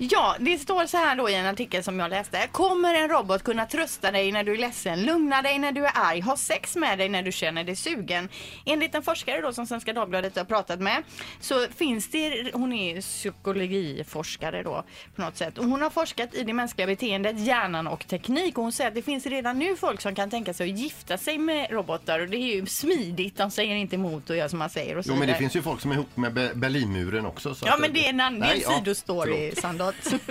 Ja, det står så här då i en artikel som jag läste. Kommer en robot kunna trösta dig när du är ledsen, lugna dig när du är arg, ha sex med dig när du känner dig sugen? Enligt en forskare då som Svenska Dagbladet har pratat med så finns det, hon är psykologiforskare då på något sätt och hon har forskat i det mänskliga beteendet, hjärnan och teknik och hon säger att det finns redan nu folk som kan tänka sig att gifta sig med robotar och det är ju smidigt, de säger inte emot och gör som man säger och så Jo, men det finns ju folk som är ihop med Be- Berlinmuren också. Så Ja men det är en annan en ja, sidostory Sandholt.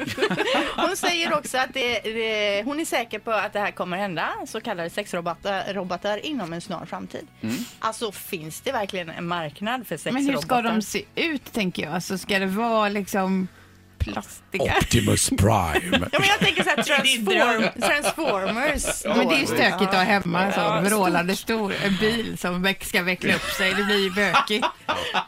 Hon säger också att det, det, hon är säker på att det här kommer hända, så kallade sexrobotar robotar, inom en snar framtid. Alltså finns det verkligen en marknad för sexrobotar? Men hur ska de se ut tänker jag? Alltså ska det vara liksom plastiga? Optimus Prime. Ja men jag tänker så här transform, Transformers. då. Men det är ju stökigt att ha hemma en sån vrålande stor en bil som ska veckla upp sig. Det blir ju bökigt.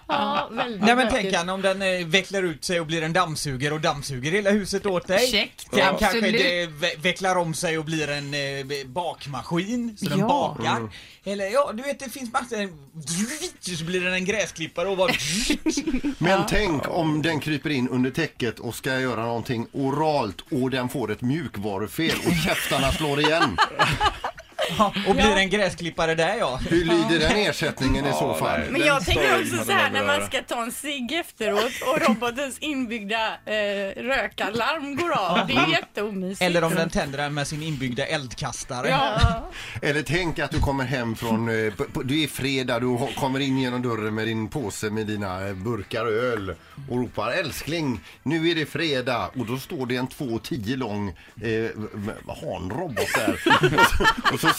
Ja, väldigt Nej men tänk han om den eh, vecklar ut sig och blir en dammsugare och dammsuger hela huset åt dig. Käckt, Sen kanske det ve- vecklar om sig och blir en eh, bakmaskin, så den Ja. bakar. Eller ja, du vet det finns massor, så blir den en gräsklippare och bara Men tänk om den kryper in under täcket och ska göra någonting oralt och den får ett mjukvarufel och käftarna slår igen och blir en gräsklippare där ja. Hur lyder den ersättningen i så fall? Men jag tänker också så här när man ska... ta en cigg efteråt och robotens inbyggda eh, rökalarm går av. Det är jätteomysigt. Eller om den tänder den med sin inbyggda eldkastare. Ja. Eller tänk att du kommer hem från, eh, på- du är fredag, du ho- kommer in genom dörren med din påse med dina eh, burkar öl och ropar älskling, nu är det fredag och då står det en 2,10 lång eh, hanrobot där och, så, och så